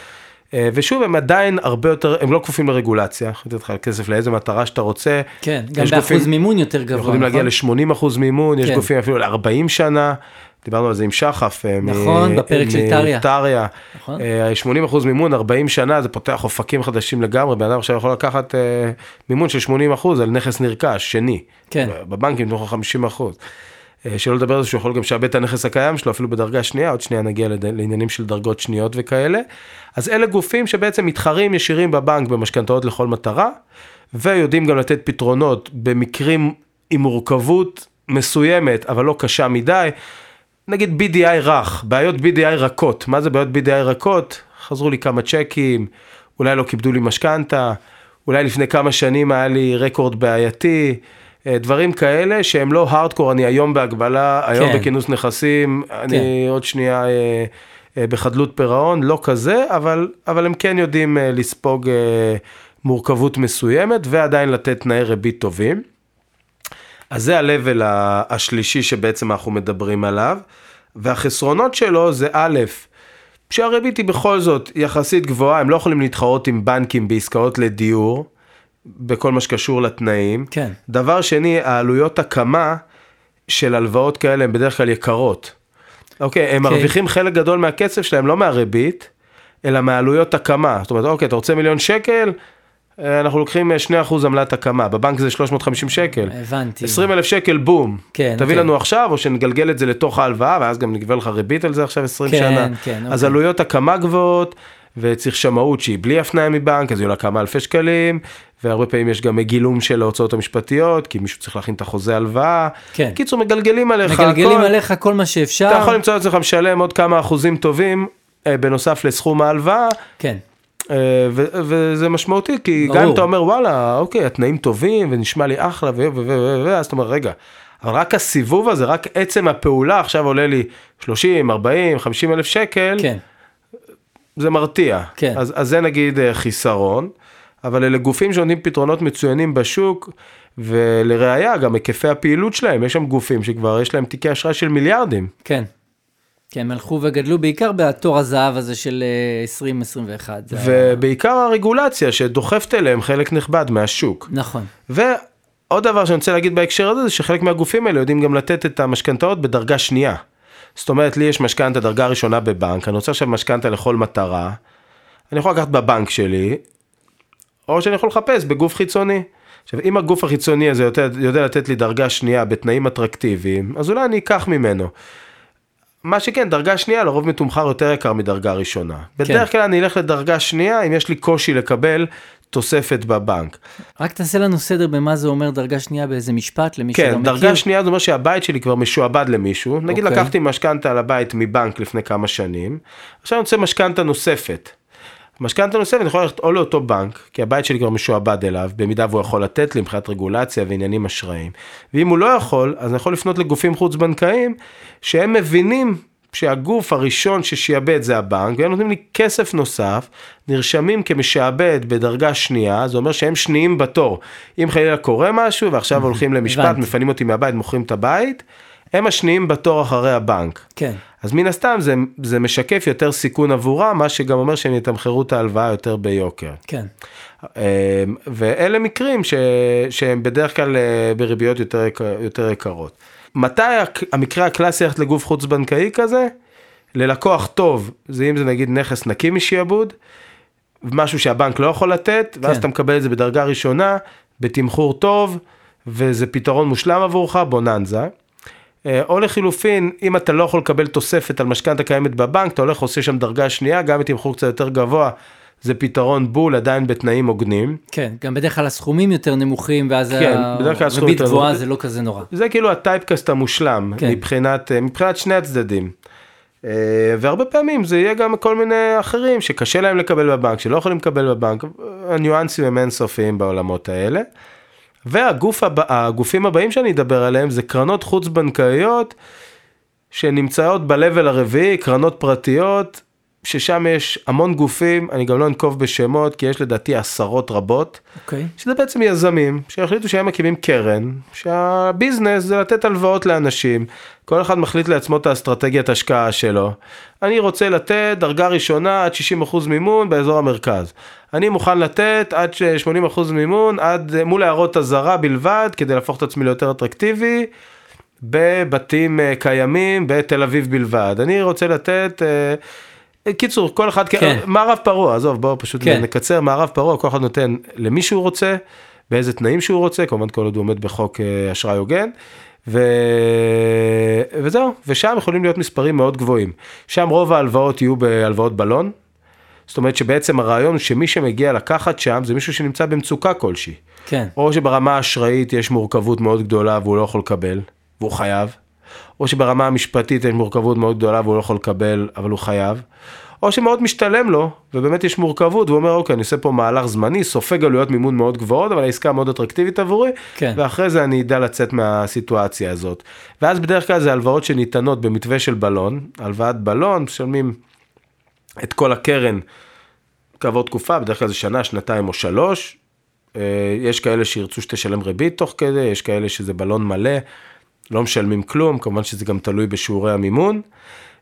אה, ושוב, הם עדיין הרבה יותר, הם לא כפופים לרגולציה, יכול לתת לך כסף לאיזה מטרה שאתה רוצה. כן, גם יש באחוז גופים- מימון יותר גבוה, יכולים להגיע נכון? ל-80 אחוז מימון, יש כן. גופים אפילו ל-40 שנה, דיברנו על זה עם שחף. אה, מ- נכון, בפרק של טריה. טריה. נכון. אה, 80 אחוז מימון, 40 שנה, זה פותח אופקים חדשים לגמרי, בן אדם עכשיו יכול לקחת אה, מימון של 80 אחוז על נכס נרכש, שני. כן. בבנקים לך 50 אחוז. אה, שלא לדבר על זה שהוא יכול גם לשעבד את הנכס הקיים שלו, אפילו בדרגה שנייה, עוד שנייה נגיע לד- לעניינים של דרגות שניות וכאלה. אז אלה גופים שבעצם מתחרים ישירים בבנק במשכנתאות לכל מטרה, ויודעים גם לתת פתרונות במקרים עם מורכבות מסוימת, אבל לא קשה מדי. נגיד BDI רך, בעיות BDI רכות. מה זה בעיות BDI רכות? חזרו לי כמה צ'קים, אולי לא כיבדו לי משכנתה, אולי לפני כמה שנים היה לי רקורד בעייתי, אה, דברים כאלה שהם לא הארדקור, אני היום בהגבלה, היום כן. בכינוס נכסים, אני עוד שנייה אה, אה, בחדלות פירעון, לא כזה, אבל, אבל הם כן יודעים אה, לספוג מורכבות מסוימת ועדיין לתת תנאי ריבית טובים. אז זה ה-level השלישי שבעצם אנחנו מדברים עליו, והחסרונות שלו זה א', שהריבית היא בכל זאת יחסית גבוהה, הם לא יכולים להתחרות עם בנקים בעסקאות לדיור, בכל מה שקשור לתנאים. כן. דבר שני, העלויות הקמה של הלוואות כאלה הן בדרך כלל יקרות. אוקיי, הם אוקיי. מרוויחים חלק גדול מהכסף שלהם, לא מהריבית, אלא מעלויות הקמה. זאת אומרת, אוקיי, אתה רוצה מיליון שקל, אנחנו לוקחים אה, 2% עמלת הקמה, בבנק זה 350 שקל. הבנתי. 20 אלף שקל בום. כן, תביא אוקיי. לנו עכשיו, או שנגלגל את זה לתוך ההלוואה, ואז גם נגבה לך ריבית על זה עכשיו 20 כן, שנה. כן, אז אוקיי. עלויות הקמה גבוהות, וצריך שמאות שהיא בלי הפניה מבנק, אז היא עולה כמה אלפי שקלים, והרבה פעמים יש גם גילום של ההוצאות המשפטיות, כי מישהו צריך להכין את החוזה הלוואה. כן. קיצור, מגלגלים עליך מגלגלים הכל. עליך כל מה שאפשר. אתה יכול למצוא את עצמך משלם עוד כמה אחוזים טובים, אה, בנוסף לסכום ההלוואה, כן. אה, וזה משמעותי, כי ברור. גם אם אתה אומר וואלה, אוקיי, התנאים טובים ונשמע לי אחלה, ו- ו- ו- ו- אז אתה אומר רגע, אבל רק הסיבוב הזה, רק עצם הפעולה עכשיו עולה לי 30, 40, 50 אלף שקל, כן, זה מרתיע. כן. אז, אז זה נגיד אה, חיסרון, אבל אלה גופים שנותנים פתרונות מצוינים בשוק, ולראיה גם היקפי הפעילות שלהם, יש שם גופים שכבר יש להם תיקי אשראי של מיליארדים. כן. כן, הם הלכו וגדלו בעיקר בתור הזהב הזה של אה, 2021. זה היה- ובעיקר הרגולציה שדוחפת אליהם חלק נכבד מהשוק. נכון. ועוד דבר שאני רוצה להגיד בהקשר הזה, זה שחלק מהגופים האלה יודעים גם לתת את המשכנתאות בדרגה שנייה. זאת אומרת, לי יש משכנתה דרגה ראשונה בבנק, אני רוצה עכשיו משכנתה לכל מטרה, אני יכול לקחת בבנק שלי, או שאני יכול לחפש בגוף חיצוני. עכשיו, אם הגוף החיצוני הזה יודע, יודע לתת לי דרגה שנייה בתנאים אטרקטיביים, אז אולי אני אקח ממנו. מה שכן, דרגה שנייה לרוב מתומחר יותר יקר מדרגה ראשונה. בדרך כלל אני אלך לדרגה שנייה אם יש לי קושי לקבל תוספת בבנק. רק תעשה לנו סדר במה זה אומר דרגה שנייה באיזה משפט למי שלא כן, מכיר. דרגה שנייה זה אומר שהבית שלי כבר משועבד למישהו. נגיד אוקיי. לקחתי משכנתה על הבית מבנק לפני כמה שנים, עכשיו אני רוצה משכנתה נוספת. משכנתה נוספת אני יכול ללכת או לאותו בנק, כי הבית שלי כבר משועבד אליו, במידה והוא יכול לתת לי מבחינת רגולציה ועניינים אשראיים. ואם הוא לא יכול, אז אני יכול לפנות לגופים חוץ בנקאיים, שהם מבינים שהגוף הראשון ששיעבד זה הבנק, והם נותנים לי כסף נוסף, נרשמים כמשעבד בדרגה שנייה, זה אומר שהם שניים בתור. אם חלילה קורה משהו ועכשיו הולכים למשפט. מפנים אותי מהבית, מוכרים את הבית, הם השניים בתור אחרי הבנק. כן, אז מן הסתם זה, זה משקף יותר סיכון עבורם, מה שגם אומר שהם יתמחרו את ההלוואה יותר ביוקר. כן. אה, ואלה מקרים ש, שהם בדרך כלל אה, בריביות יותר, יותר יקרות. מתי המקרה הקלאסי ללכת לגוף חוץ בנקאי כזה? ללקוח טוב, זה אם זה נגיד נכס נקי משעבוד, משהו שהבנק לא יכול לתת, ואז כן. אתה מקבל את זה בדרגה ראשונה, בתמחור טוב, וזה פתרון מושלם עבורך, בוננזה. אה, או לחילופין, אם אתה לא יכול לקבל תוספת על משכנתה קיימת בבנק, אתה הולך עושה שם דרגה שנייה, גם בתמחור קצת יותר גבוה, זה פתרון בול, עדיין בתנאים הוגנים. כן, גם בדרך כלל הסכומים יותר נמוכים, ואז כן, הריבית גבוהה. זה לא כזה נורא. זה כאילו הטייפקאסט המושלם, כן. כן. מבחינת, אה, מבחינת שני הצדדים. אה, והרבה פעמים זה יהיה גם כל מיני אחרים שקשה להם לקבל בבנק, שלא יכולים לקבל בבנק, הניואנסים הם אינסופיים בעולמות האלה. והגוף הבא, הבאים שאני אדבר עליהם זה קרנות חוץ בנקאיות שנמצאות ב-level הרביעי, קרנות פרטיות, ששם יש המון גופים, אני גם לא אנקוב בשמות, כי יש לדעתי עשרות רבות. אוקיי. שזה בעצם יזמים שהחליטו שהם מקימים קרן, שהביזנס זה לתת הלוואות לאנשים, כל אחד מחליט לעצמו את האסטרטגיית השקעה שלו. אני רוצה לתת דרגה ראשונה עד 60% מימון באזור המרכז. אני מוכן לתת עד ש- 80% מימון עד מול הערות אזהרה בלבד כדי להפוך את עצמי ליותר אטרקטיבי. בבתים אה, קיימים בתל אביב בלבד. אני רוצה לתת, אה, קיצור, כל אחד, כן. מערב פרוע, עזוב, בואו פשוט כן. נקצר, מערב פרוע, כל אחד נותן למי שהוא רוצה, באיזה תנאים שהוא רוצה, כמובן כל עוד הוא עומד בחוק אה, אשראי הוגן. ו... וזהו, ושם יכולים להיות מספרים מאוד גבוהים. שם רוב ההלוואות יהיו בהלוואות בלון. זאת אומרת שבעצם הרעיון שמי שמגיע לקחת שם זה מישהו שנמצא במצוקה כלשהי. כן, או שברמה האשראית יש מורכבות מאוד גדולה והוא לא יכול לקבל, והוא חייב. או שברמה המשפטית יש מורכבות מאוד גדולה והוא לא יכול לקבל, אבל הוא חייב. או שמאוד משתלם לו, ובאמת יש מורכבות, והוא אומר, אוקיי, אני עושה פה מהלך זמני, סופג עלויות מימון מאוד גבוהות, אבל העסקה מאוד אטרקטיבית עבורי, כן. ואחרי זה אני אדע לצאת מהסיטואציה הזאת. ואז בדרך כלל זה הלוואות שניתנות במתווה של בלון, הלוואת בלון, משלמים את כל הקרן כעבור תקופה, בדרך כלל זה שנה, שנתיים או שלוש. אה, יש כאלה שירצו שתשלם ריבית תוך כדי, יש כאלה שזה בלון מלא, לא משלמים כלום, כמובן שזה גם תלוי בשיעורי המימון.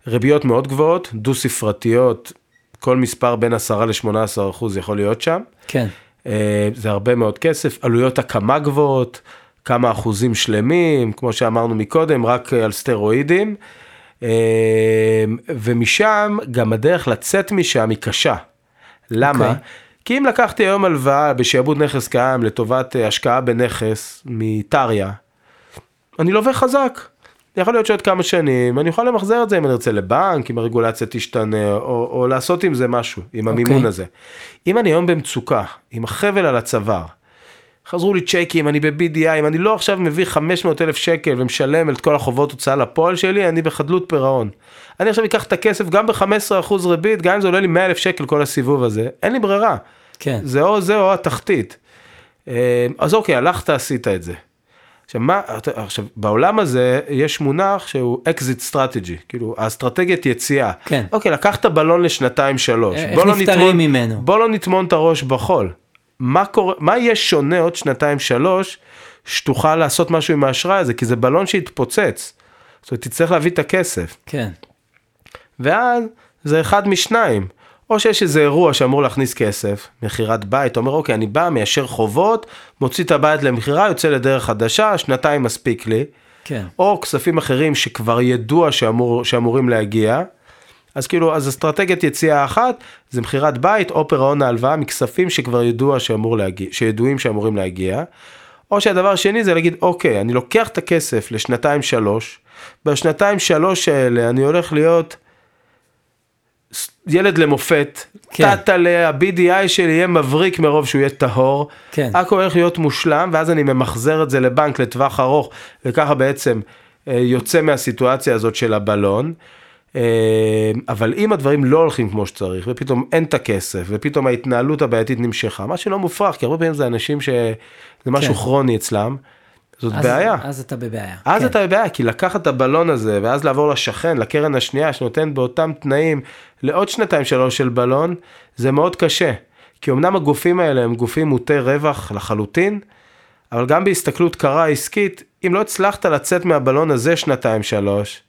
ריביות מאוד גבוהות, דו ספרתיות, כל מספר בין 10 ל-18 אחוז יכול להיות שם. כן, אה, זה הרבה מאוד כסף, עלויות הקמה גבוהות, כמה אחוזים שלמים, כמו שאמרנו מקודם, רק על סטרואידים. אה, ומשם, גם הדרך לצאת משם היא קשה. למה? אוקיי. כי אם לקחתי היום הלוואה בשעבוד נכס קיים לטובת אה, השקעה בנכס מטריה, אני לווה חזק. יכול להיות שעוד כמה שנים אני יכול למחזר את זה אם אני ארצה לבנק, אם הרגולציה תשתנה, או, או לעשות עם זה משהו, עם המימון אוקיי. הזה. אם אני היום במצוקה, עם החבל על הצוואר, חזרו לי צ'קים, אני ב-BDI, אם אני לא עכשיו מביא 500 אלף שקל ומשלם את כל החובות הוצאה לפועל שלי, אני בחדלות פירעון. אני עכשיו אקח את הכסף גם ב-15% ריבית, גם אם זה עולה לי 100 אלף שקל כל הסיבוב הזה, אין לי ברירה. כן. זה או זה או התחתית. אה, אז אוקיי, הלכת, עשית את זה. עכשיו, מה, עכשיו, בעולם הזה יש מונח שהוא exit strategy, כאילו, האסטרטגיית יציאה. כן. אוקיי, לקחת בלון לשנתיים שלוש. איך בוא לא נפטרים נטמון- ממנו? בוא לא נטמון את הראש בחול. מה קורה, מה יהיה שונה עוד שנתיים שלוש, שתוכל לעשות משהו עם האשראי הזה, כי זה בלון שהתפוצץ. זאת אומרת, תצטרך להביא את הכסף. כן. ואז זה אחד משניים. או שיש איזה אירוע שאמור להכניס כסף, מכירת בית, אומר אוקיי, אני בא, מיישר חובות, מוציא את הבית למכירה, יוצא לדרך חדשה, שנתיים מספיק לי. כן. או כספים אחרים שכבר ידוע שאמור, שאמורים להגיע. אז כאילו, אז אסטרטגיית יציאה אחת זה מכירת בית או פירעון ההלוואה מכספים שכבר ידוע שאמור להגיע, שידועים שאמורים להגיע. או שהדבר השני זה להגיד, אוקיי, אני לוקח את הכסף לשנתיים שלוש, בשנתיים שלוש האלה אני הולך להיות ילד למופת, כן. טאטאלה, ה-BDI שלי יהיה מבריק מרוב שהוא יהיה טהור, כן. הכל הולך להיות מושלם, ואז אני ממחזר את זה לבנק לטווח ארוך, וככה בעצם אה, יוצא מהסיטואציה הזאת של הבלון. אה, אבל אם הדברים לא הולכים כמו שצריך, ופתאום אין את הכסף, ופתאום ההתנהלות הבעייתית נמשכה, מה שלא מופרך, כי הרבה פעמים זה אנשים שזה משהו כן. כרוני אצלם, זאת אז- בעיה. אז אתה בבעיה. אז כן. אתה בבעיה, כי לקחת את הבלון הזה, ואז לעבור לשכן, לקרן השנייה, שנותן באותם תנאים לעוד שנתיים שלוש של בלון, זה מאוד קשה. כי אמנם הגופים האלה הם גופים מוטי רווח לחלוטין, אבל גם בהסתכלות קרה עסקית, אם לא הצלחת לצאת מהבלון הזה שנתיים שלוש,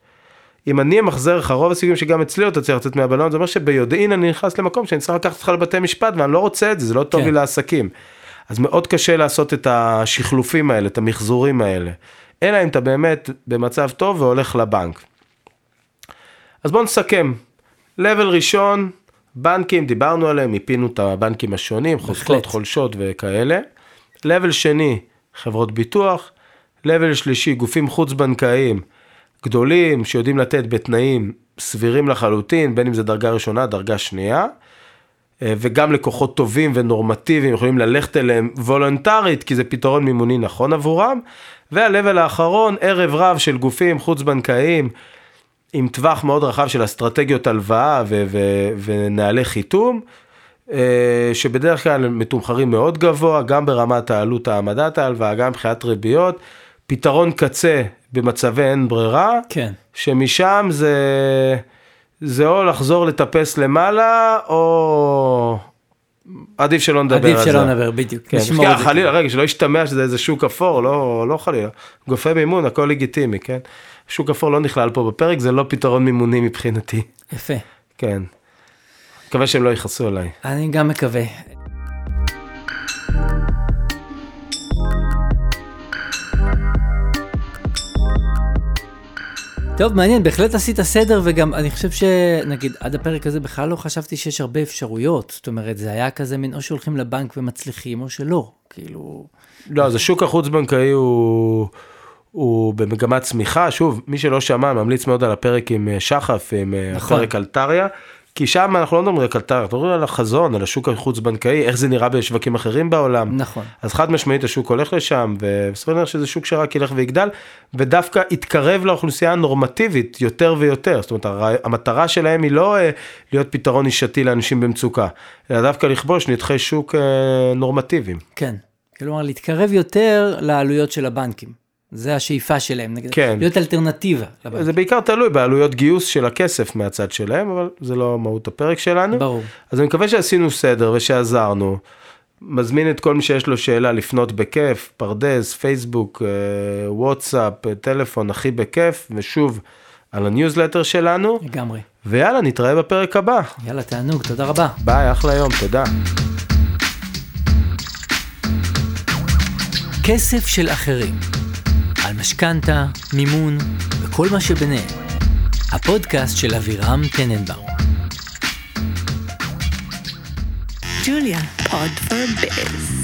אם אני אמחזר לך רוב הסיכויים שגם אצלי לא תצליח לצאת מהבלון, זה אומר שביודעין אני נכנס למקום שאני צריך לקחת אותך לבתי משפט ואני לא רוצה את זה, זה לא טוב כן. לי לעסקים. אז מאוד קשה לעשות את השחלופים האלה, את המחזורים האלה. אלא אם אתה באמת במצב טוב והולך לבנק. אז בואו נסכם. לבל ראשון, בנקים, דיברנו עליהם, מיפינו את הבנקים השונים, חוזקות, חולשות וכאלה. לבל שני, חברות ביטוח. לבל שלישי, גופים חוץ בנקאיים גדולים שיודעים לתת בתנאים סבירים לחלוטין, בין אם זה דרגה ראשונה, דרגה שנייה. אה, וגם לקוחות טובים ונורמטיביים יכולים ללכת אליהם וולונטרית, כי זה פתרון מימוני נכון עבורם. והלבל האחרון, ערב רב של גופים חוץ בנקאיים, עם טווח מאוד רחב של אסטרטגיות הלוואה ו- ו- ונהלי חיתום, אה, שבדרך כלל מתומחרים מאוד גבוה, גם ברמת העלות העמדת ההלוואה, גם מבחינת ריביות. פתרון קצה במצבי אין ברירה, כן. שמשם זה, זה או לחזור לטפס למעלה, או עדיף שלא נדבר על עדיף זה. שלא נדבר, בדיוק. כן, כן. חלילה, רגע, שלא ישתמע שזה איזה שוק אפור, לא, לא חלילה. גופי מימון, הכל לגיטימי, כן? שוק אפור לא נכלל פה בפרק, זה לא פתרון מימוני מבחינתי. יפה. כן. מקווה שהם לא יכעסו עליי. אני גם מקווה. טוב, מעניין, בהחלט עשית סדר, וגם אני חושב שנגיד עד הפרק הזה בכלל לא חשבתי שיש הרבה אפשרויות. זאת אומרת, זה היה כזה מין או שהולכים לבנק ומצליחים או שלא. כאילו, לא, אז השוק החוץ-בנקאי הוא, הוא במגמת צמיחה. שוב, מי שלא שמע, ממליץ מאוד על הפרק עם אה, שחף, עם אה, נכון. הפרק על טריה. כי שם אנחנו לא מדברים רק על טריה, אנחנו מדברים על החזון, על השוק החוץ-בנקאי, איך זה נראה בשווקים אחרים בעולם. נכון. אז חד משמעית השוק הולך לשם, ובסופו של דבר שזה שוק שרק ילך ויגדל, ודווקא יתקרב לאוכלוסייה הנורמטיבית יותר ויותר. זאת אומרת, המטרה שלהם היא לא אה, להיות פתרון נישתי לאנשים במצוקה, אלא דווקא לכבוש נתחי שוק אה, נורמטיביים. כן. כלומר, להתקרב יותר לעלויות של הבנקים. זה השאיפה שלהם, נגיד, כן. להיות אלטרנטיבה לבנקים. זה בעיקר תלוי בעלויות גיוס של הכסף מהצד שלהם, אבל זה לא מהות הפרק שלנו. ברור. אז אני מקווה שעשינו סדר ושעזרנו. מזמין את כל מי שיש לו שאלה לפנות בכיף, פרדס, פייסבוק, אה, וואטסאפ, אה, טלפון, הכי בכיף, ושוב, על הניוזלטר שלנו, לגמרי. ויאללה, נתראה בפרק הבא. יאללה, תענוג, תודה רבה. ביי, אחלה יום, תודה. כסף של אחרים. על משכנתה, מימון וכל מה שביניהם. הפודקאסט של אבירם טננבאום. Julia, Pod for Biz.